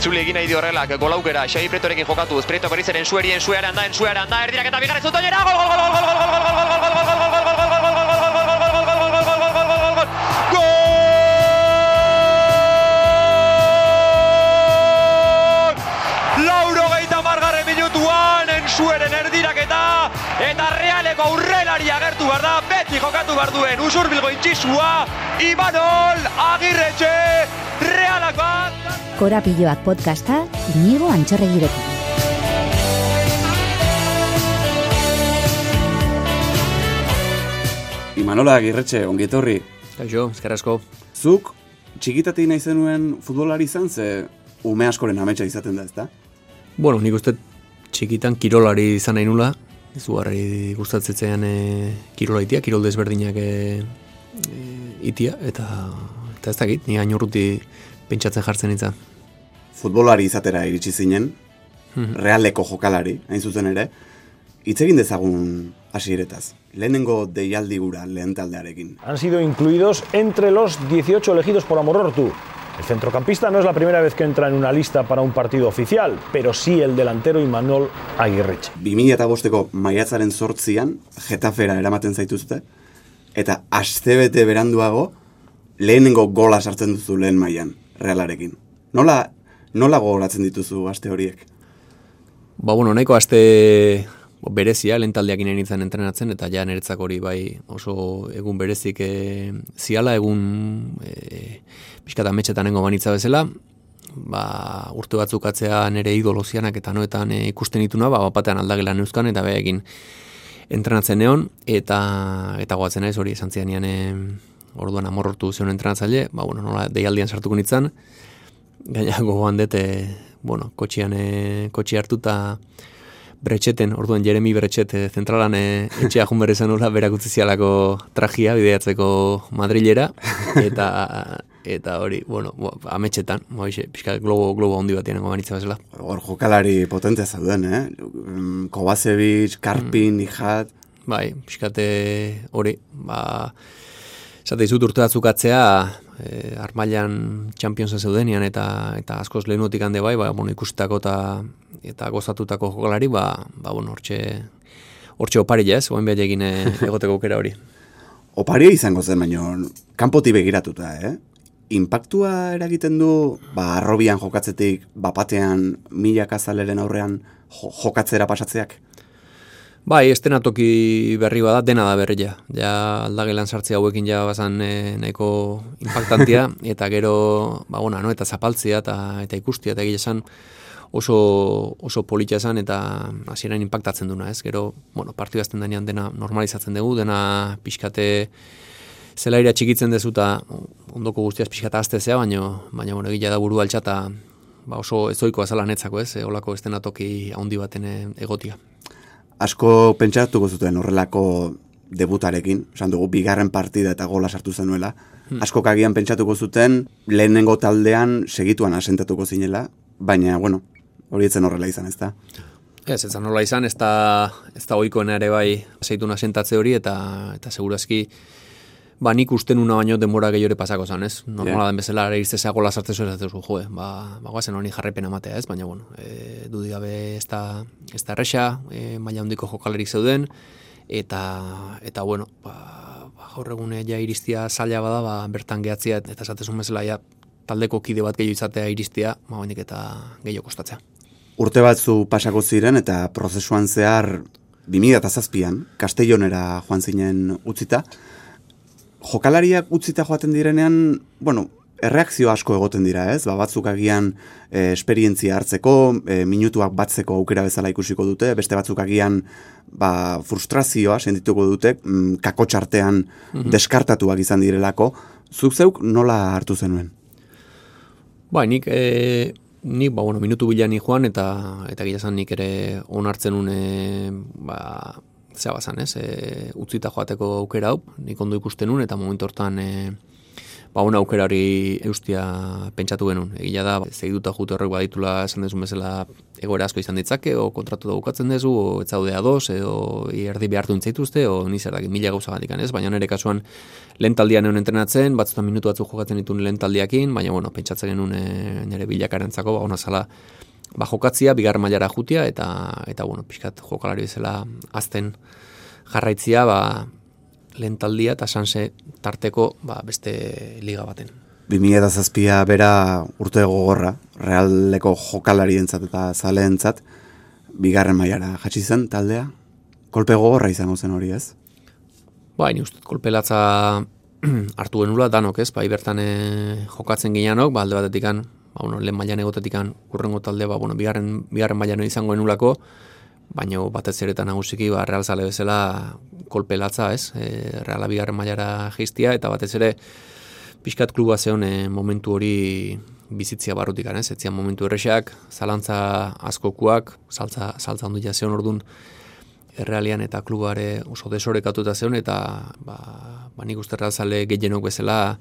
itzuli egin nahi di horrelak golaukera Xabi Pretorekin jokatu Prieto berrizaren suerien sueran da en sueran da erdirak eta bigarren zutoiera gol gol gol gol gol gol gol gol gol gol gol Sueren erdiraketa eta realeko aurrelari agertu behar da beti jokatu behar duen usur bilgo intxisua Imanol Agirretxe realak bat Korapilloak podcasta inigo antxorregirekin. Imanola Agirretxe, ongietorri. Kaixo, eskerrasko. Zuk txikitatik nahi zenuen futbolari izan, ze ume askoren ametsa izaten da, ezta? Bueno, nik uste txikitan kirolari izan nahi nula, izugarri gustatzetzean e, kirola itia, kirol desberdinak e, e, itia, eta, eta ez dakit, ni hain urruti pentsatzen jartzen itza. Futbolari izatera iritsi zinen, Mhm. realeko jokalari, hain zuzen ere, hitz egin dezagun hasieretaz. Lehenengo deialdi gura lehen taldearekin. Han sido incluidos entre los 18 elegidos por Amorortu. El centrocampista no es la primera vez que entra en una lista para un partido oficial, pero sí el delantero Imanol Agirretxe. 2005ko maiatzaren sortzian, Getafera eramaten zaituzte, eta astebete beranduago, lehenengo gola sartzen duzu lehen mailan realarekin. Nola, nola gogoratzen dituzu aste horiek? Ba, bueno, nahiko aste berezia, lehen taldeak inen nintzen entrenatzen, eta ja niretzak hori bai oso egun berezik e, ziala, egun e, pixkat ametxetan nengo banitza bezala, ba, urte batzuk atzea nire idolozianak eta noetan e, ikusten dituna, ba, bapatean aldagela neuzkan, eta behekin entrenatzen neon, eta eta goatzen naiz hori esan zianian e, orduan amorrortu zion entrenatzaile, ba, bueno, nola deialdian sartuko nintzen, gaina gogoan dut, e, bueno, kotxian e, kotxi hartuta bretxeten, orduan Jeremy Bretxet e, zentralan e, etxea jun berri zenula berakutzi zialako trajia bideatzeko Madrilera eta eta hori, bueno, ametxetan, bo, ixe, pixka globo, globo handi bat yenengo banitza bezala. Hor jokalari potentea zauden, eh? Kovacevic, Karpin, mm. Ijat... Bai, pixkate hori, ba, Zate izut urte batzuk atzea, e, armailan Championsa zeudenian eta eta askoz lehenutik hande bai, ba, bueno, ikustako eta eta gozatutako jokalari, ba, ba bueno, hortxe, hortxe oparila ez, oen behar egin egoteko aukera hori. Oparia izango zen, baino, kanpoti begiratuta, eh? Impactua eragiten du, ba, arrobian jokatzetik, bapatean, milak azaleren aurrean jo, jokatzera pasatzeak? Bai, estenatoki berri bada, dena da berria. Ja aldagelan sartzea hauekin ja bazan e, nahiko impactantia, eta gero, ba, bona, no, eta zapaltzea, eta, eta ikustia, eta egia esan oso, oso politxa esan, eta hasieran impactatzen duna, ez? Gero, bueno, partidu azten denean dena normalizatzen dugu, dena pixkate zelaira txikitzen dezuta ondoko guztiaz pixkata aztezea, baina, baina, bueno, egia da buru altxata, ba, oso ezoiko azala netzako, ez? E, olako estenatoki handi baten e, egotia asko pentsatuko zuten horrelako debutarekin, esan dugu, bigarren partida eta gola sartu zenuela, hmm. asko kagian pentsatuko zuten lehenengo taldean segituan asentatuko zinela, baina, bueno, hori etzen horrela izan, ez da? Ez, ez horrela izan, ez da, ez da oikoen ere bai aseitun asentatze hori, eta, eta segurazki, ba, nik usten una baino denbora gehiore pasako zan, ez? Normala yeah. den bezala, ere iztezea gola sartzen zuen, ez duzu, joe, ba, ba guazen honi jarrepen amatea, ez? Baina, bueno, e, dudik gabe ez da, ez da erresa, e, maila handiko jokalerik zeuden, eta, eta bueno, ba, ba gaur egune ja iristia zaila bada, ba, bertan gehatzia, eta esatezun bezala, ja, taldeko kide bat gehiago izatea iristia, ba, eta gehiago kostatzea. Urte batzu pasako ziren, eta prozesuan zehar, 2007an, Castellonera joan zinen utzita, jokalariak utzita joaten direnean, bueno, erreakzio asko egoten dira, ez? Ba, batzuk agian e, esperientzia hartzeko, e, minutuak batzeko aukera bezala ikusiko dute, beste batzuk agian ba, frustrazioa sentituko dute, mm, kakotxartean mm deskartatuak izan direlako. Zuk zeuk nola hartu zenuen? Ba, nik, e, nik ba, bueno, minutu bilan joan eta eta gila nik ere onartzen une ba, zea bazan, ez, e, utzita joateko aukera hau, nik ondo ikusten nun, eta momentu hortan, e, ba, una aukera hori eustia pentsatu genuen. Egia da, zeiduta jute horrek baditula esan dezu bezala egoera asko izan ditzake, o kontratu da bukatzen dezu, o ez zaude ados, edo erdi behartu intzaituzte, o nizerdak mila gauza gandik ez, baina nire kasuan lehen taldian egon entrenatzen, batzutan minutu batzuk jokatzen ditun lehen taldiakin, baina bueno, pentsatzen genuen e, nire bilakarantzako, ba, ona zala, ba, jokatzia, bigar mailara jutia, eta, eta bueno, pixkat jokalari bezala azten jarraitzia, ba, lehen taldia eta sanse tarteko ba, beste liga baten. 2000 zazpia bera urte gogorra, realeko jokalari entzat eta zale entzat, bigarren maiara jatsi zen taldea, kolpe gogorra izango zen hori ez? Ba, ni uste, kolpe latza hartu genula danok ez, bai bertan e, jokatzen gineanok, ba, alde batetik ba, bueno, lehen mailan egotetik urrengo talde, ba, bueno, bigarren, bigarren mailan izango genulako, baina batez ere eta nagusiki ba, real zale bezala kolpe latza, ez? E, reala bigarren mailara geistia, eta batez ere pixkat kluba zeon e, momentu hori bizitzia barrutik, ez? Etzian momentu errexak, zalantza askokuak, saltza, saltza ondu jazeon orduan errealian eta klubare oso desorekatuta zeon, eta ba, ba nik uste real zale gehienok bezala,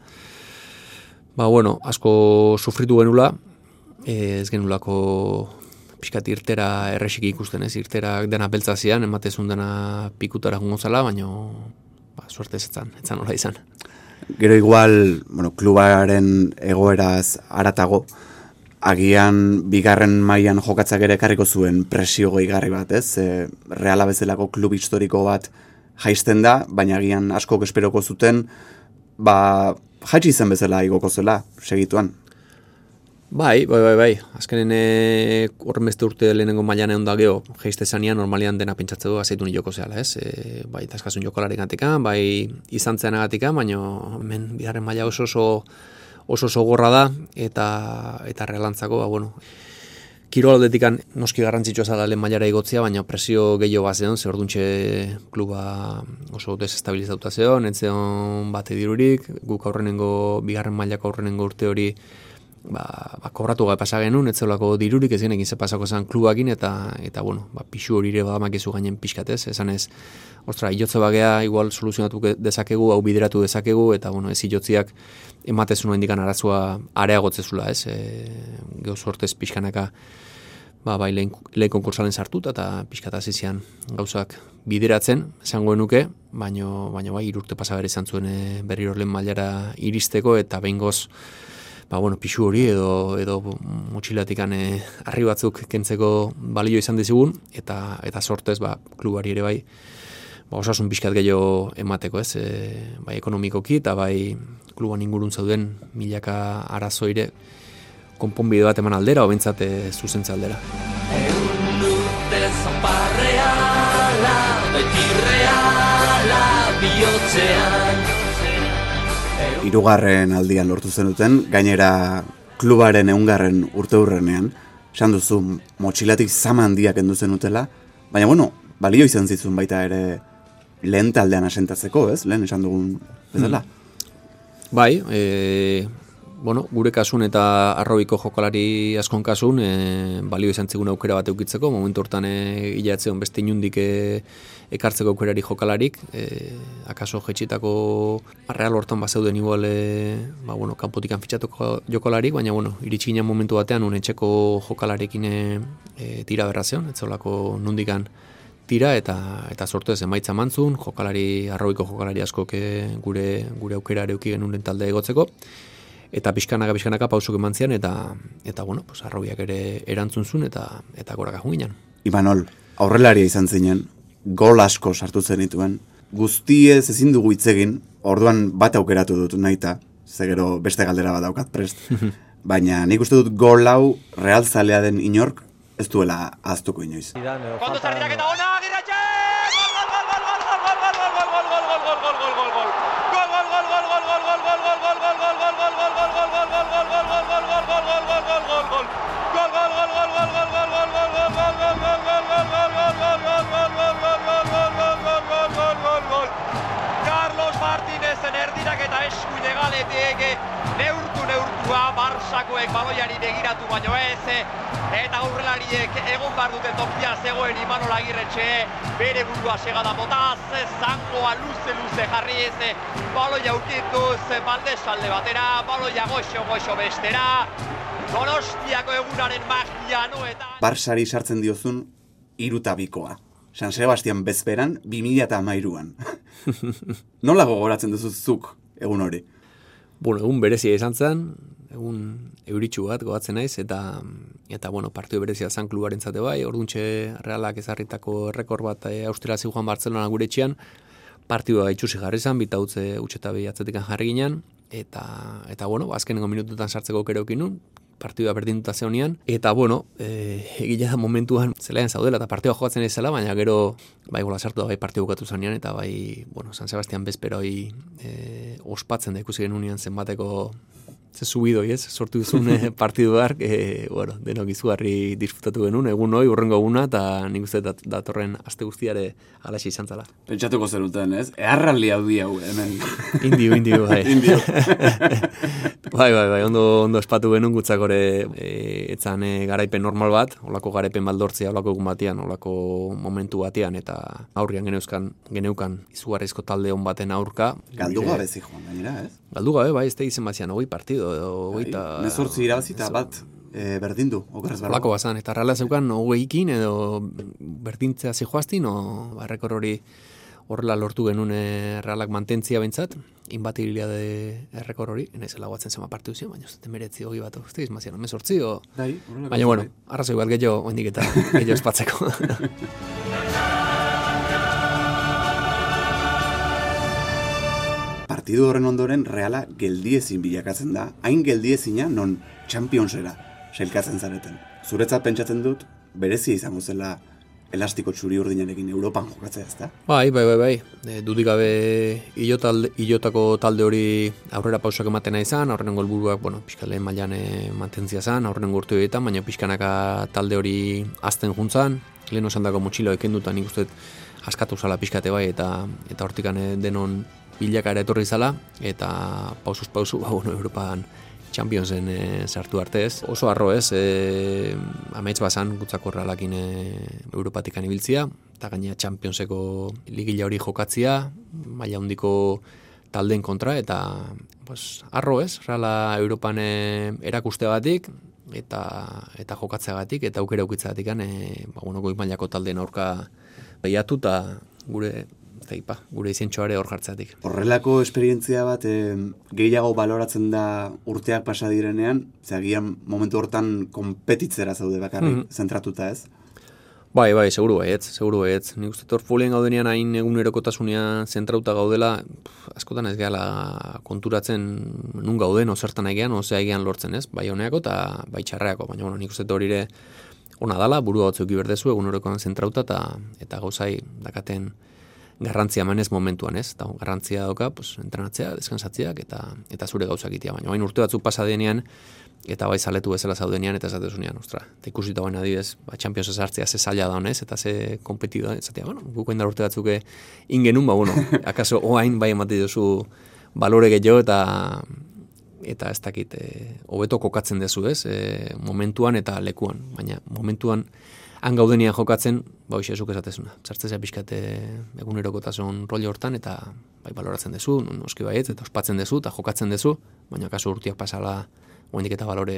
ba bueno, asko sufritu genula, e, ez genulako pixkat irtera erresik ikusten ez, irtera dena beltzazian, ematezun dena pikutara jungo zala, baina ba, suerte ez etzan, etzan hola izan. Gero igual, bueno, klubaren egoeraz aratago, agian bigarren mailan jokatzak ere karriko zuen presio gehigarri bat, ez? E, reala bezalako klub historiko bat jaisten da, baina agian asko esperoko zuten, ba, jaitsi zen bezala igoko zela, segituan. Bai, bai, bai, bai. Azkenen e, horren beste urte lehenengo mailan egon da geho, geizte zanian normalian dena pentsatze du azeitu ni joko zehala, ez? E, bai, taskasun jokolari gatikan, bai, izan zen agatikan, baina men, biharren maila oso oso oso oso gorra da, eta eta relantzako, ba, bueno, Kirol aldetikan noski garrantzitsua zala lehen mailara igotzia, baina presio gehiago bat zeon, zer orduntxe kluba oso desestabilizatuta zeon, entzeon bate dirurik, guk aurrenengo, bigarren mailako aurrenengo urte hori ba, ba kobratu gabe pasa genuen, ez zelako dirurik ez genekin ze pasako zen klubakin, eta, eta bueno, ba, pixu hori ere badamak gainen pixkatez, esan ez, ostra, iotze bagea igual soluzionatu dezakegu, hau bideratu dezakegu, eta bueno, ez iotziak ematez nuen dikan arazua areagotzezula, ez, e, geho sortez pixkanaka, ba, bai, lehen, lehen konkursalen sartuta, eta pixkataz izan gauzak bideratzen, esango nuke, baino, baino bai, irurte pasabere izan zuen e, berri horren mailara iristeko, eta behin goz, ba, bueno, pixu hori edo edo mutxilatikan eh, arri batzuk kentzeko balio izan dizugun eta eta sortez ba klubari ere bai ba osasun pixkat gehiago emateko, ez? E, bai ekonomikoki eta bai kluban ingurun zauden milaka arazoire konponbide bat eman aldera, obentzat e, zuzentza aldera. bihotzean irugarren aldian lortu zenuten, gainera klubaren eungarren urte hurrenean, esan duzu, motxilatik zama handiak endu zenutela, baina bueno, balio izan zitzun baita ere lehen taldean asentatzeko, ez? Lehen esan dugun bezala. Hmm. Bai, e, bueno, gure kasun eta arrobiko jokalari askon kasun, e, balio izan zigun aukera bat eukitzeko, momentu hortan e, hilatzeon beste inundik e, ekartzeko aukerari jokalarik, e, akaso jetxitako real hortan bat zeuden igual, e, ba, bueno, kanpotikan fitxatuko jokalarik, baina, bueno, iritsi ginen momentu batean, unetxeko jokalarekin e, e, tira berra zeon, etzolako nundikan tira, eta eta sortu ez emaitza mantzun, jokalari, arrobiko jokalari asko gure, gure aukera areuki genuen talde egotzeko, eta pixkanaka pixkanaka pausuk eman zian, eta, eta bueno, pues, arrobiak ere erantzun zuen, eta, eta gorak ahun Imanol, aurrelaria izan zinen, gol asko sartu zen dituen. Guztiez ezin dugu itzegin, orduan bat aukeratu dut naita, zegero beste galdera bat daukat prest. Baina nik uste dut gol hau realzalea den inork ez duela aztuko inoiz. Kondo zardirak eta ona, begiratu baino ez, eta aurrelariek egon bar duten tokia zegoen Imanol Agirretxe, bere burua segada botaz, zangoa luze-luze jarriz, baloia ukituz, baldesalde batera, baloia goxo-goxo bestera, Donostiako egunaren magia no eta... Barsari sartzen diozun irutabikoa. San Sebastian bezperan, 2000 eta amairuan. Nola gogoratzen duzu zuk egun hori? Bueno, egun berezia izan zen, egun euritxu bat gogatzen naiz, eta eta bueno, partio berezia zan klubaren zate bai, orduntxe realak ezarritako rekord bat e, Austria Juan Barcelona gure txian, partioa itxusi jarri zen, bita utze utxeta atzetik jarri ginen, eta, eta bueno, azkenengo minututan sartzeko kerokin nun, partidua berdintuta zeonian, eta bueno, e, egila da momentuan zelaen zaudela, eta partidua jokatzen ez zela, baina gero, bai gola sartu da, bai partidu bukatu zanean, eta bai, bueno, San Sebastian bezperoi e, ospatzen da ikusi genuen zenbateko ze subido, ez? Sortu duzun eh, partidu hark, e, bueno, denok izugarri disfrutatu genuen, egun hoi, urrengo eguna, eta nik uste dat, datorren aste guztiare alaxi izan zala. Pentsatuko zeruten, ez? Earraldi hau hau, hemen. Indio, indio, bai. indio. bai, bai, bai, ondo, ondo espatu genuen gutzakore e, etzan e, garaipen normal bat, olako garaipen baldortzea, olako egun batean, olako momentu batean, eta aurrian geneuzkan, geneukan izugarrizko talde hon baten aurka. Galdu gabe joan, gainera, ez? Galdu gabe, bai, ez da izen bazian, hogei partido, hogei eta... Bai, Nezortzi irabazita bat, e, berdindu, okeraz balago. Olako bazan, eta reala zeukan, hogeikin edo berdintzea zijoaztin, o barrekor hori horrela lortu genuen realak mantentzia bentsat, inbatibilia de errekor hori, enaiz guatzen zema partidu zion, baina zuten meretzi hogi bat, uste izmazian, emezortzi, o... Dai, baina bueno, arrazoi bat gehiago, oindik eta gehiago espatzeko. partidu horren ondoren reala geldiezin bilakatzen da, hain geldiezina non Championsera selkatzen zareten. Zuretzat pentsatzen dut, berezia izango zela elastiko txuri urdinarekin Europan jokatzea ezta? Bai, bai, bai, bai. E, dudik gabe ilotako talde hori aurrera pausak ematen izan, aurrenen golburuak, bueno, pixkale mailan mantentzia zan, aurrenen gurtu egiten, baina pixkanaka talde hori azten juntzan, lehen osan dago motxilo ekendutan nik uste askatu zala pixkate bai, eta eta hortikan e, denon bilakara etorri zala, eta pausuz pausu, ba, bueno, Europan Championsen e, sartu arte ez. Oso arro ez, e, amets bazan gutzako ralakin e, Europatikan ibiltzia, eta gainea Championseko ligila hori jokatzia, maila handiko taldeen kontra, eta pues, arro ez, rala Europan e, erakuste batik, eta eta jokatzeagatik eta aukera ukitzeagatik e, ba bueno goi mailako taldeen aurka behiatu eta gure zeipa, gure izentxoare hor jartzeatik. Horrelako esperientzia bat e, gehiago baloratzen da urteak pasa direnean, zeagian momentu hortan konpetitzera zaude bakarrik, mm -hmm. zentratuta ez? Bai, bai, seguru baietz, seguru baietz. Nik uste tor folien gaudenean hain egunerokotasunean zentrauta gaudela, askotan ez gehala konturatzen nun gauden, ozertan egean, ozea egean lortzen ez, bai honeako eta bai txarreako, baina bueno, nik uste torire ona dala, burua batzuk iberdezu egunerokoan zentrauta eta, eta gauzai dakaten garrantzia emanez momentuan, ez? Eta garrantzia dauka, pues, entrenatzea, deskansatzeak eta eta zure gauzak itea. Baina hain urte batzuk pasa denean, eta bai zaletu bezala zaudenean, eta zatezunean, ostra. Eta ikusita baina adibidez, ba, Champions sartzea ze zaila da honez, eta ze kompetido, ez zatea, bueno, guko indar urte batzuk ingenun, ba, bueno, akaso oain bai emate duzu balore gehiago, eta eta ez dakit, eh, hobeto kokatzen dezu, ez? E, momentuan eta lekuan, baina momentuan, han gaudenian jokatzen, ba hoxe esuk esatezuna. Zartzea pixkate egunerokotasun roli hortan, eta bai baloratzen dezu, noski baiet, eta ospatzen dezu, eta jokatzen dezu, baina kasu urtiak pasala, oendik eta balore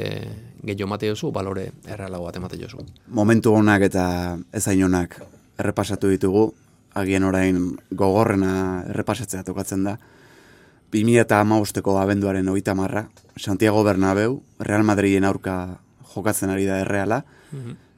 gehiago mate duzu, balore errealago bat emate duzu. Momentu honak eta ezain honak errepasatu ditugu, agian orain gogorrena errepasatzea tokatzen da, 2000 eta amabosteko abenduaren oita marra, Santiago Bernabeu, Real Madriden aurka jokatzen ari da erreala, mm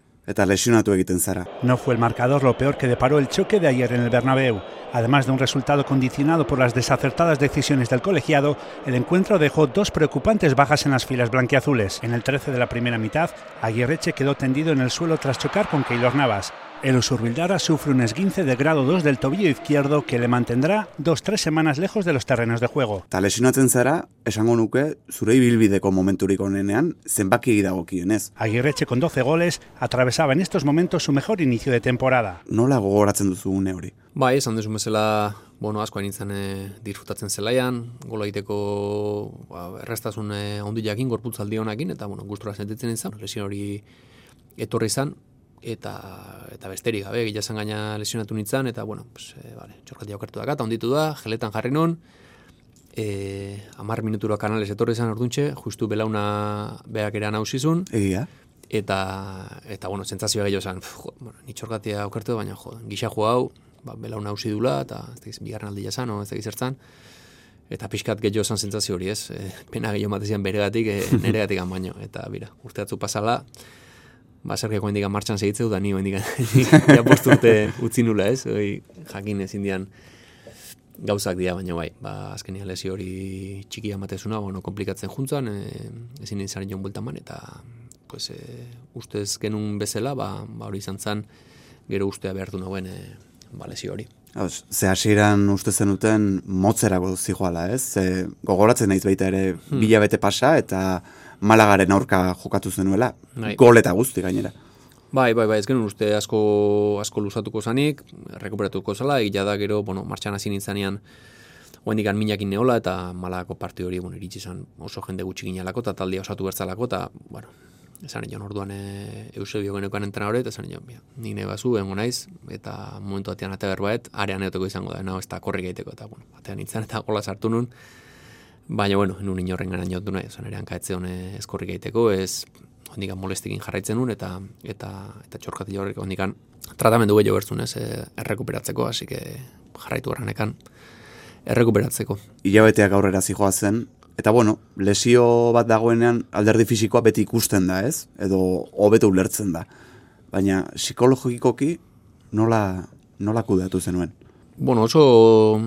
No fue el marcador lo peor que deparó el choque de ayer en el Bernabéu. Además de un resultado condicionado por las desacertadas decisiones del colegiado, el encuentro dejó dos preocupantes bajas en las filas blanquiazules. En el 13 de la primera mitad, Aguirreche quedó tendido en el suelo tras chocar con Keylor Navas. El Usurbildara sufre un esguince de grado 2 del tobillo izquierdo que le mantendrá dos tres semanas lejos de los terrenos de juego. Ta lesionatzen zara, esango nuke, zure ibilbideko momenturik onenean, zenbaki dagokionez. Aguirreche con 12 goles atravesaba en estos momentos su mejor inicio de temporada. Nola gogoratzen duzu une hori? Bai, esan duzu bezala, bueno, asko nintzen e, disfrutatzen zelaian, gola egiteko ba, errestasun e, ondi jakin, gorputzaldi honakin, eta bueno, gustura sentitzen izan, lesio hori etorri izan, eta eta besterik gabe gila gaina lesionatu nintzen eta bueno pues eh vale txorkati aukertu da eta onditu da geletan jarri non. Eh 10 minutura kanales etorri izan orduntxe justu belauna beak era nausizun egia. Eta eta bueno sentsazioa gehiago izan bueno ni txorkatia aukertu baina jo gisa jo hau ba belauna nausi dula eta ez dakiz bigarren aldia izan o ez dakiz zertzan. Eta pixkat gehiago izan sentsazio hori ez? E, pena gehiago matezian beregatik e, neregatik baino. Eta bira urteatzu pasala ba, zergeko hendikan martxan segitzeu, da ni hendikan ja urte utzi nula ez, oi, jakin ezin dian gauzak dira, baina bai, ba, azkenia lesio hori txiki amatezuna, bueno, komplikatzen juntzan, e, ezin izan joan bultan man, eta pues, e, ustez genuen bezala, ba, ba hori izan zen, gero ustea behar du nagoen e, ba, lesio hori. Ze hasieran uste zenuten motzerako zijoala, ez? Ze, gogoratzen naiz baita ere hmm. bilabete pasa eta Malagaren aurka jokatu zenuela, bai. gol eta guzti gainera. Bai, bai, bai, ez genuen uste asko, asko lusatuko zanik, rekuperatuko zala, egia da gero, bueno, martxan hasi nintzanean, oendikan minakin neola, eta malako partio hori, bueno, iritsi zan oso jende gutxi ginalako, eta taldia osatu bertzalako, eta, bueno, esan egin orduan e, Eusebio genekoan entren hori, eta esan egin, ja, nik nahi bazu, bengo naiz, eta momentu batean ate berbaet, arean eoteko izango da, nago, ez da korri gaiteko, eta, bueno, batean nintzen, eta gola sartu nun, Baina, bueno, nun inorren gara niotu nahi, zan ere hankaetze hone eskorrik egiteko, ez hondikan molestikin jarraitzen nun, eta eta eta txorkati horrek hondikan tratamendu gehiago bertzun, ez, e, errekuperatzeko, hasi que jarraitu garranekan errekuperatzeko. Ilabeteak aurrera zijoa zen, eta bueno, lesio bat dagoenean alderdi fisikoa beti ikusten da, ez? Edo hobeto ulertzen da. Baina psikologikoki nola, nola kudeatu zenuen? Bueno, oso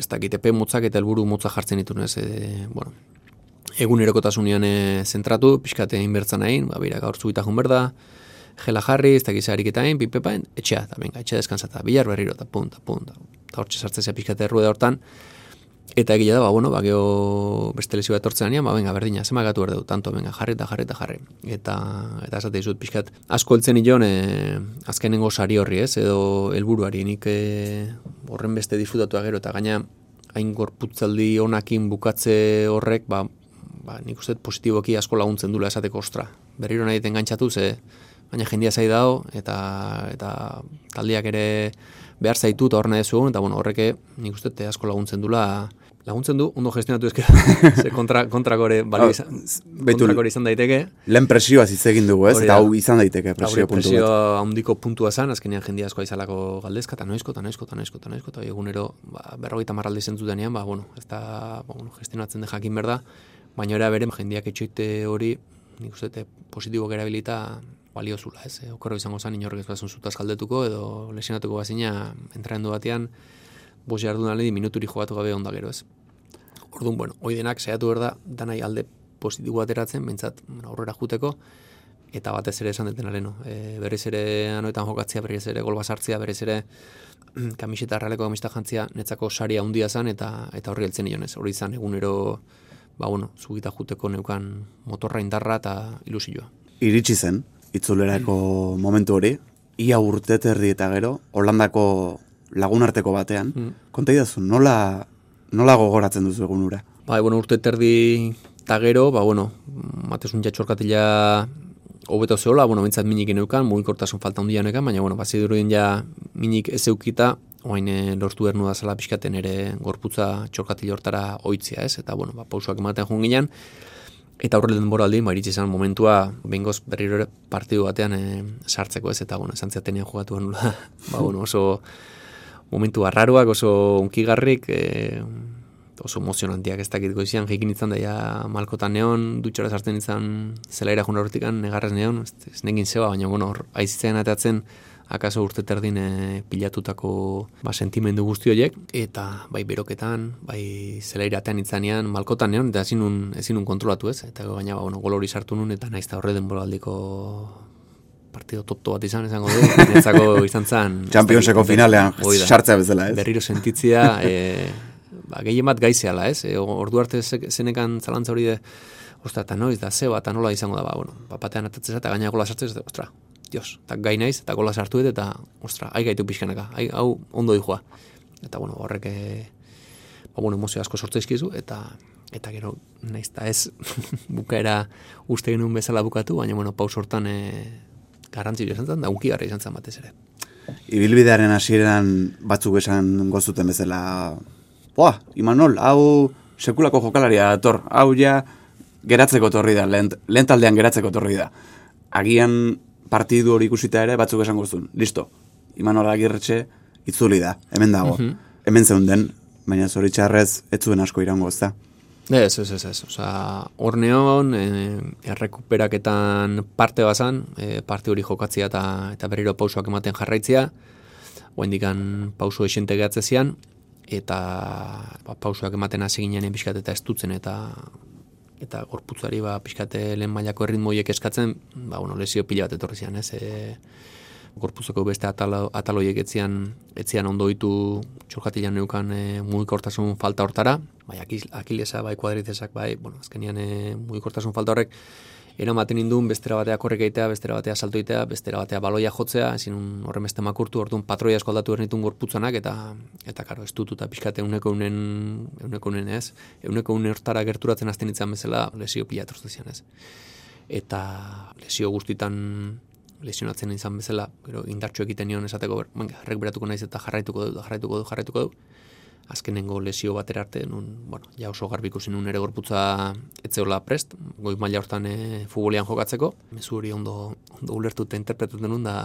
ez dakit, epe motzak eta helburu motza jartzen ditu, ez, e, bueno, egun erokotasunean e, zentratu, pixkate inbertzen nahi, ba, bera, gaur zuita jun berda, gela jarri, ez dakit zaharik eta hain, pipepain, etxea, eta venga, etxea deskanzata, bilar berriro, eta punta, punta, eta hortxe sartzea pixkate errueda hortan, Eta egia da, ba, bueno, ba, geho beste lesio bat tortzen ba, venga, berdina, zema gatu erdeu, tanto, venga, jarri eta jarri eta jarri. Eta, eta esate izut, pixkat, asko eltzen nion, e, azkenengo sari horri, ez, edo helburuari nik e, horren beste disfrutatu agero, eta gaina, hain gorputzaldi honakin bukatze horrek, ba, ba, nik uste positiboki asko laguntzen dula esateko ostra. Berriro nahi den gantzatu, ze, baina jendia zai dago, eta, eta taldiak ere behar zaitu eta horrena ez eta bueno, horreke nik uste asko laguntzen dula, laguntzen du, ondo gestionatu ezke, ze kontra, kontrakore bali ah, izan, kontrakore izan daiteke. Lehen presioa egin dugu, ez? Eta hau izan daiteke presio puntu presio handiko puntua zan, azkenean jendia askoa izalako galdezka, eta noizko, eta noizko, eta noizko, eta noizko, eta egunero, ba, berrogeita marralde zentzu denean, ba, bueno, ez da, ba, bueno, gestionatzen de jakin berda, baina ere bere, jendiak etxoite hori, nik uste, positibo gara bilita, balio zula, ez? Okorro izango zan, inorrek ez bazun zutaz galdetuko, edo lesionatuko bazina, entrendu batean, bos jardun aledi minuturi jogatu gabe onda gero, ez? Orduan, bueno, hoi denak saiatu berda, danai alde positibo ateratzen, bentsat aurrera juteko, eta batez ere esan deten no? E, berriz ere anoetan jokatzea, berriz ere golba sartzea, berriz ere kamiseta arraleko kamiseta jantzia, netzako saria handia zan, eta eta horri heltzen nionez. Hori izan, egunero, ba, bueno, zugita juteko neukan motorra indarra eta ilusioa. Iritsi zen, itzulerako momentu hori, ia urte terdi eta gero, Holandako lagunarteko batean, mm. konta idazu, nola, nola gogoratzen duzu egun ura? Ba, bueno, urte terdi eta gero, ba, bueno, matesun jatxorkatila hobeto zehola, bueno, bintzat minik ineukan, mugikortasun falta hundian ekan, baina, bueno, bazi durudin ja minik ez eukita, oain e, lortu ernu da zala pixkaten ere gorputza txorkatila hortara oitzia, ez? Eta, bueno, ba, pausuak ematen joan ginen, Eta horre denbora aldi, ba, izan momentua, bengoz berriro partidu batean e, sartzeko ez, eta, bueno, esan ziatenean jugatu ba, bueno, oso, momentu arraruak oso unkigarrik, e, oso emozionantiak ez dakit goizian, jekin izan daia malkotan neon, dutxora sartzen izan zelaira juna horretikan, negarrez neon, ez, ez negin zeba, baina bueno, aizitzen atatzen, akaso urte terdin e, pilatutako ba, sentimendu guzti horiek, eta bai beroketan, bai zelaira atean itzanean, malkotan neon, eta ezin un kontrolatu ez, eta gaina ba, bueno, golori sartu nun, eta naiz da horre denboraldiko partido topto bat izan, esango du, netzako izan zen... Championseko finalean sartzea bezala, ez? Berriro sentitzia, e, ba, gehien bat gaizeala, ez? E, ordu arte ze- zenekan zalantza hori de, ostra, eta noiz da, zeba, eta nola izango da, ba, bueno, papatean atatzea eta gaina gola sartzez, eta, ostra, dios, eta gai naiz, eta gola sartu eta, ostra, ai gaitu pixkanaka, ai, hau ondo dijoa. Eta, bueno, horrek, e, ba, bueno, emozio asko sortzaizkizu, eta, eta gero, naiz, eta ez, bukaera uste genuen bezala bukatu, baina, bueno, paus hortan, e, garrantzitsua izan zen, da unkigarri izan zen batez ere. Ibilbidearen hasieran batzuk esan gozuten bezala, Boa, Imanol, hau sekulako jokalaria dator, hau ja geratzeko torri da, lehen, lehen taldean geratzeko torri da. Agian partidu hori ikusita ere batzuk esan goztun, listo, Imanol agirretxe itzuli da, hemen dago, hemen zeunden, baina zoritxarrez ez zuen asko irango ez da. Ez, ez, ez, ez. Osa, hor neon, e, errekuperaketan parte bazan, e, parte hori jokatzia eta, eta berriro pausoak ematen jarraitzia, oendikan pauso esente gehatze zian, eta ba, pausoak ematen hasi ginen pixkat eta estutzen eta eta gorputzari ba, pixkate lehen mailako erritmoiek eskatzen, ba, bueno, lesio pila bat etorri zian, ez? E, gorputzeko beste atalo, ataloiek etzian, etzian ondo ditu txorkatilan neukan e, mugikortasun falta hortara, bai akil, akilesa, bai kuadrizesak, bai, bueno, azkenian e, mugikortasun falta horrek, eramaten indun bestera batea korrek egitea, bestera batea salto egitea, bestera batea baloia jotzea, ezin horren beste makurtu, orduan patroia asko aldatu ernitun gorputzanak, eta, eta karo, ez dut, eta pixkate euneko unen, euneko unen ez, euneko unen hortara gerturatzen azten itzan bezala lesio pila etortu zian ez. Eta lesio guztitan lesionatzen izan bezala, gero indartxo egiten nion esateko, ber, venga, errekuperatuko naiz eta jarraituko dut, jarraituko dut, jarraituko dut. Azkenengo lesio batera arte, nun, bueno, ja oso garbi ikusi nun ere gorputza etzeola prest, goi maila hortan e, futbolean jokatzeko. Mezu hori ondo, ondo ulertu eta interpretatu nun da,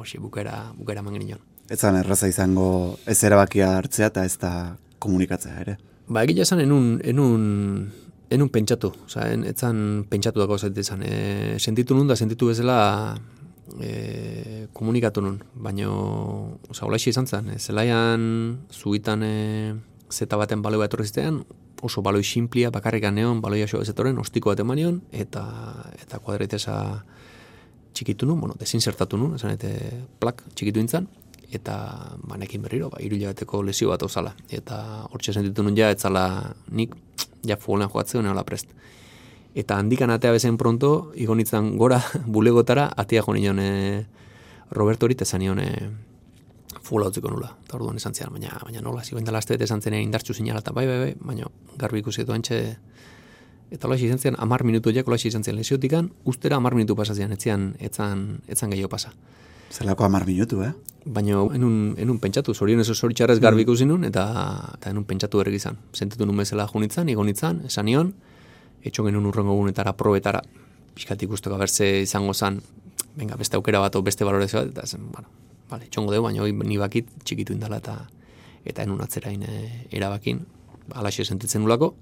hoxe, bukaera, bukaera eman genion. Ez zan erraza izango ez erabakia hartzea eta ez da komunikatzea ere. Ba, egia esan, enun, enun, enun pentsatu, oza, en, etzan pentsatu dago zaite izan. E, sentitu nun da, sentitu bezala e, komunikatu nun, baina, oza, hola izan zen, e, zelaian, zuitan e, zeta baten baloia etorri zitean, oso baloi simplia, bakarrik neon, baloia xo ezetoren, ostiko bat eman nion, eta, eta kuadritesa txikitu nun, bueno, desinsertatu nun, esan eta plak txikitu nintzen, eta banekin berriro, ba, iru hilabeteko lesio bat ozala. Eta hortxe sentitu nun ja, etzala nik, ja futbolean jokatzen hola prest. Eta handikan atea bezen pronto, igonitzen gora, bulegotara, atea jo nion e, Roberto hori, tezan nion e, futbola utziko nula. Eta orduan esan zian, baina, baina nola, zigoen dela azte esan zen indartxu zinala, eta bai, bai, bai, baina garbi ikusi edo antxe, eta hola izan zen, amar minutu jak, hola izan zen lesiotikan, ustera amar minutu pasazian, etzian, etzan, etzan gehiago pasa. Zelako hamar minutu, eh? Baina enun, enun pentsatu, zorien eso zoritxarrez garbi ikusi nun, eta, eta enun pentsatu berrik izan. Sentitu nun bezala junitzen, igonitzen, esan nion, etxo genuen urrengo gunetara, probetara, pixkat ikusteko berze izango zan, venga, beste aukera bat, beste balorezio bat, eta zen, bueno, vale, txongo dugu, baina ni bakit txikitu indala, eta eta enun atzerain e, erabakin, alaxe sentitzen nulako,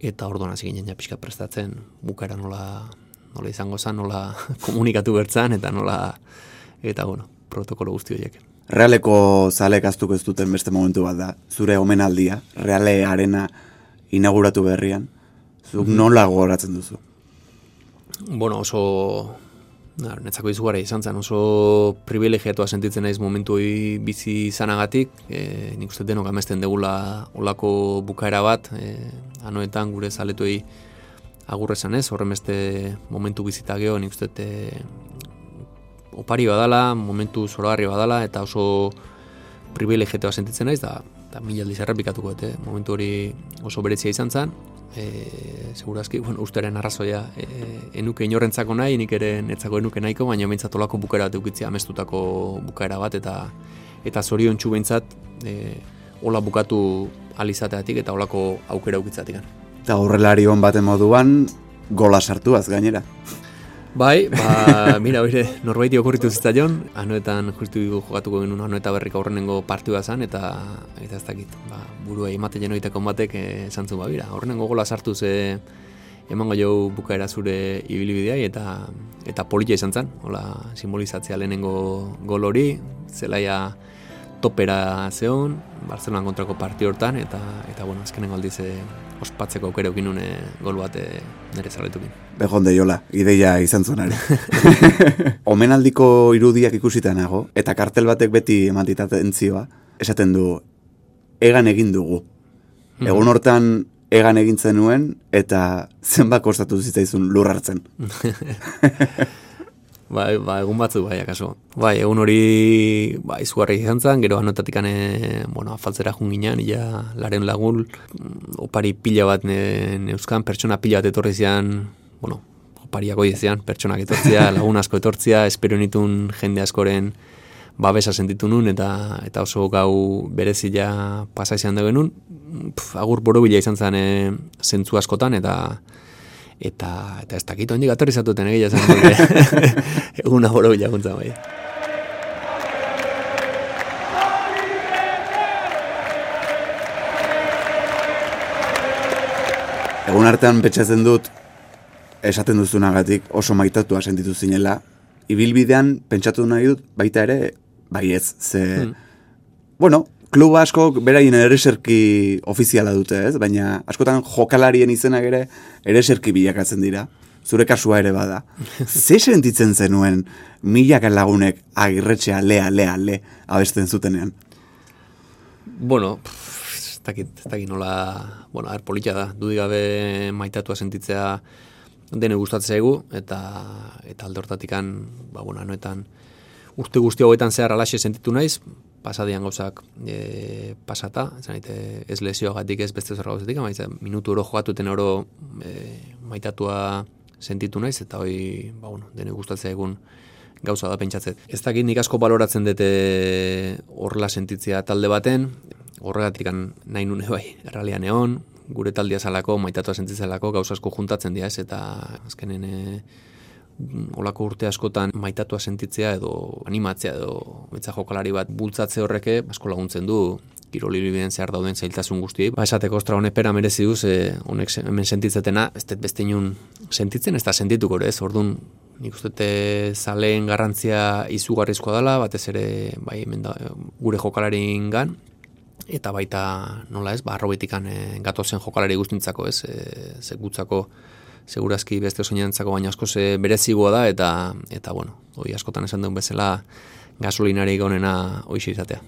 eta orduan hasi ginen ja pixkat prestatzen, bukaera nola, nola izango zen, nola komunikatu bertzan, eta nola, eta bueno, protokolo guzti horiek. Realeko zalek aztuko ez duten beste momentu bat da. Zure omenaldia, Reale arena inauguratu berrian. Zuk nola gogoratzen duzu? Bueno, oso na, netzako izugarri izan zen, oso privilegiatua sentitzen naiz momentu bizi izanagatik, e, nik uste denok amesten degula olako bukaera bat, e, anoetan gure zaletuei agurre esan ez, horren beste momentu bizita geho, nik uste e, opari badala, momentu zoragarri badala, eta oso privilegiatua sentitzen naiz, da, da mila aldiz errepikatuko, eta momentu hori oso beretzia izan zen, e, segurazki, bueno, usteren arrazoia e, enuke inorrentzako nahi, nik ere netzako enuke nahiko, baina behintzat olako bukaera bat eukitzea amestutako bukaera bat, eta eta zorion txu behintzat e, hola bukatu alizateatik eta olako aukera eukitzatik. Eta horrelari hon baten moduan, gola sartuaz gainera. Bai, ba, mira, oire, norbaiti okurritu zitzaion, anuetan justu jokatuko genuen anueta berrika horrenengo partidua zan, eta eta ez dakit, ba, burua imate jenoiteko batek eh, esan zuen, ba, bira, horrenengo gola sartu ze emango jau bukaera zure ibilbidea eta eta politia izan zen, hola, simbolizatzea lehenengo gol hori, zelaia topera zeon, Barcelona kontrako parti hortan, eta, eta bueno, azkenen aldiz e, ospatzeko aukere okin nune gol bat e, nire zaletukin. Begon jola, ideia izan zonare. Omenaldiko irudiak ikusita nago, eta kartel batek beti emantitaten zioa, esaten du, egan egin dugu. Mhm. Egun hortan, egan egin zenuen, eta zenbat kostatu zitzaizun lur hartzen. Bai, ba, egun batzu bai, akaso. Bai, egun hori, ba, izugarri izan zen, gero anotatik ane, bueno, afaltzera junginan, ja, laren lagun, opari pila bat ne, neuzkan, pertsona pila bat etorri zian, bueno, opariako izian, pertsonak etortzia, lagun asko etortzia, espero nitun jende askoren babesa sentitu nun, eta eta oso gau berezia pasa izan da genuen, Pff, agur borobila izan zen e, zentzu askotan, eta eta eta ez dakit ondik aterrizatuten egia zen dute. Eguna boro bilaguntza bai. Egun artean betxatzen dut, esaten duzunagatik oso maitatua sentitu zinela, ibilbidean pentsatu nahi dut baita ere, bai ez, ze... Hmm. Bueno, klub asko beraien ereserki ofiziala dute ez, baina askotan jokalarien izenak ere ereserki bilakatzen dira. Zure kasua ere bada. Ze sentitzen zenuen milaka lagunek agirretxea lea, lea, le abesten zutenean? Bueno, ez dakit, ez dakit nola, bueno, a ber, polita da, dudik gabe maitatua sentitzea dene gustatzen zaigu, eta, eta alde hortatikan, ba, bueno, anoetan, urte guzti hauetan zehar alaxe sentitu naiz, pasadian gauzak e, pasata, ez, naite, ez lesioagatik ez beste zerra gauzatik, maiz, minutu oro jogatuten oro e, maitatua sentitu naiz, eta hoi, ba, bueno, dene gustatzen egun gauza da pentsatzet. Ez dakit nik asko baloratzen dute horrela sentitzea talde baten, horregatik nahi nune bai, erralian egon, gure taldia zalako, maitatua sentitzelako, gauza asko juntatzen dira ez, eta azkenen e, olako urte askotan maitatua sentitzea edo animatzea edo betza jokalari bat bultzatze horreke asko laguntzen du kiroli biden zehar dauden zailtasun guztiei. Ba, esateko ostra honek pera merezi duz, e, honek hemen sentitzetena, ez dut beste inun sentitzen, ez da sentituko ere, ez, orduan nik uste zaleen garrantzia izugarrizkoa dela, batez ere bai, hemen gure jokalarin gan, eta baita nola ez, ba, arrobetikan e, gatozen jokalari guztintzako ez, e, ze gutzako segurazki beste soinantzako baina asko ze berezigoa da eta eta bueno, hoi askotan esan duen bezala gasolinari gonena hoixe izatea.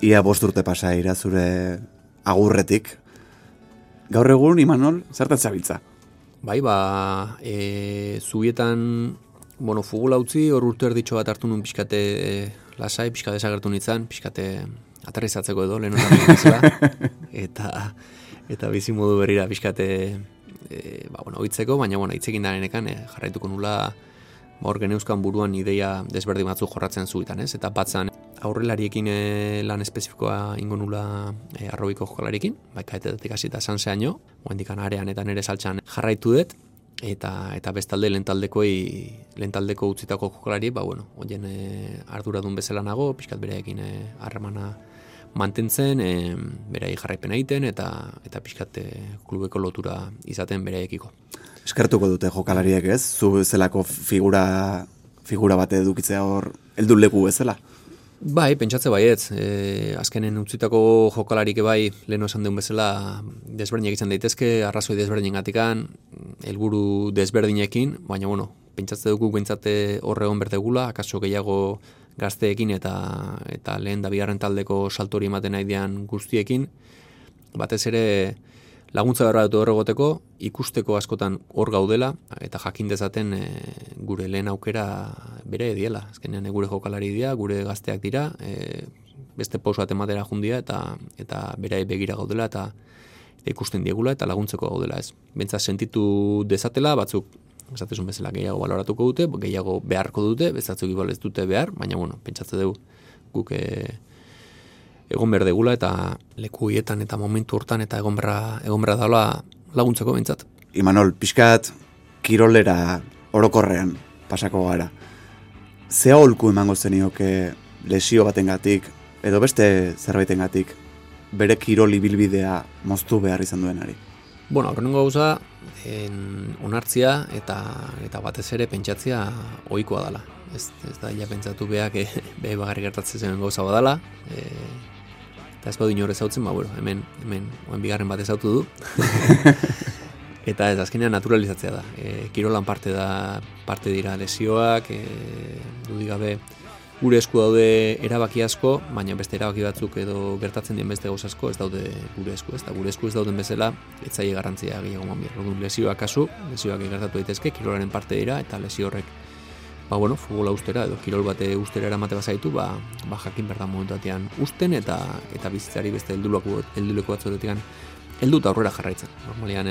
Ia bost urte pasa ira zure agurretik. Gaur egun, Imanol, zertan zabiltza? Bai, ba, e, zubietan, bueno, fugula utzi, hor urte erditxo bat hartu nun pixkate e, lasai, pixkate desagertu nintzen, pixkate aterrizatzeko edo, lehen bezala, eta, eta bizi modu berrira pixkate, e, ba, bueno, oitzeko, baina, bueno, itzekin darenekan, e, jarraituko nula, ba, hor geneuzkan buruan ideia desberdin batzuk jorratzen zuetan, ez? Eta batzan aurrelariekin e, lan espezifikoa ingo nula e, arrobiko jokalariekin, bai kaetetetik hasita san zeaino, guendikan arean eta nere saltxan jarraitu dut, eta eta bestalde lentaldekoi lentaldeko utzitako jokalari, ba bueno, hoien e, arduradun bezala nago, pixkat bereekin e, harremana mantentzen, e, berei jarraipena egiten eta eta pixkat e, klubeko lotura izaten bereekiko. Eskertuko dute jokalariek ez? Zu zelako figura, figura bate edukitzea hor, heldu leku bezala? Bai, pentsatze baietz. E, azkenen utzitako jokalarik bai, lehen esan duen bezala, desberdinak izan daitezke, arrazoi desberdin gatikan, helburu desberdinekin, baina, bueno, pentsatze dugu bentsate horre hon berdegula, akaso gehiago gazteekin eta eta lehen da bigarren taldeko saltori ematen nahi dian guztiekin, batez ere laguntza behar dut horregoteko, ikusteko askotan hor gaudela, eta jakin dezaten e, gure lehen aukera bere diela. Azkenean gure jokalari dira, gure gazteak dira, e, beste pauso bat ematera jundia, eta eta bere begira gaudela, eta, eta ikusten diegula, eta laguntzeko gaudela ez. Bentsa sentitu dezatela, batzuk esatezun bezala gehiago baloratuko dute, gehiago beharko dute, bezatzuk igual ez dute behar, baina bueno, pentsatze dugu guk e, egon behar degula eta leku hietan eta momentu hortan eta egon berra, egon berra daula laguntzeko bentsat. Imanol, pixkat kirolera orokorrean pasako gara. Zea holku emango zenioke lesio batengatik edo beste zerbaitengatik bere kirol ibilbidea moztu behar izan duenari. Bueno, horrengo gauza, en, onartzia eta eta batez ere pentsatzea ohikoa dela. Ez, ez da ja pentsatu beak e, be bagarri gertatzen zen gauza badala. E, eta ez badu inor ezautzen, ba, bueno, hemen, hemen, oen bigarren bat ezautu du. eta ez, azkenean naturalizatzea da. E, kirolan parte da, parte dira lesioak, e, dudigabe, gure esku daude erabaki asko, baina beste erabaki batzuk edo gertatzen dien beste gauz asko ez daude gure esku, ez da gure esku ez dauden bezala, ez zaie garrantzia gehiago man bier. Orduan lesioak kasu, lesioak gertatu daitezke, kirolaren parte dira eta lesio horrek ba bueno, futbola ustera edo kirol bate ustera eramate bazaitu, ba, ba jakin berda momentu batean usten eta eta bizitzari beste helduleko helduleko batzuetan heldu aurrera jarraitzen. Normalean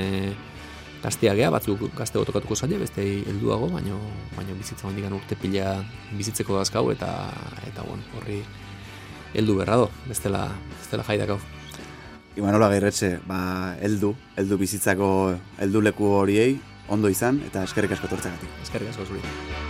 eh gazteagea, batzuk gazte otokatuko zaila, beste helduago, baino, baino bizitza hondikan urte pila bizitzeko dazkau, eta, eta bueno, horri heldu berra do, bestela, bestela jaidak hau. Imanola Gairretxe, ba, heldu, heldu bizitzako heldu leku horiei, ondo izan, eta eskerrik asko tortzagatik. Eskerrik asko zuri.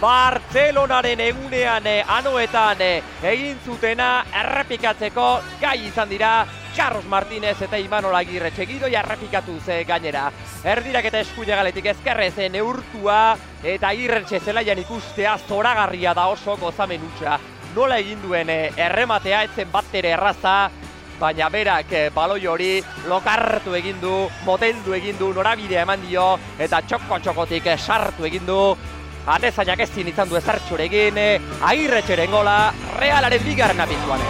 Bartzelonaren egunean anoetan egin zutena errepikatzeko gai izan dira Carlos Martínez eta Imanol Agirre txegidoia errepikatu ze gainera. Erdirak eta eskuia galetik ezkerrez neurtua eta Agirretxe zelaian ikustea zoragarria da oso gozamen utxa. Nola egin duen errematea etzen bat ere erraza, baina berak baloi hori lokartu egin du, moteldu egin du, norabidea eman dio eta txoko-txokotik sartu egin du atezainak ezin izan du ezartxure egin, eh, agirretxeren gola, realaren bigarren apizuan.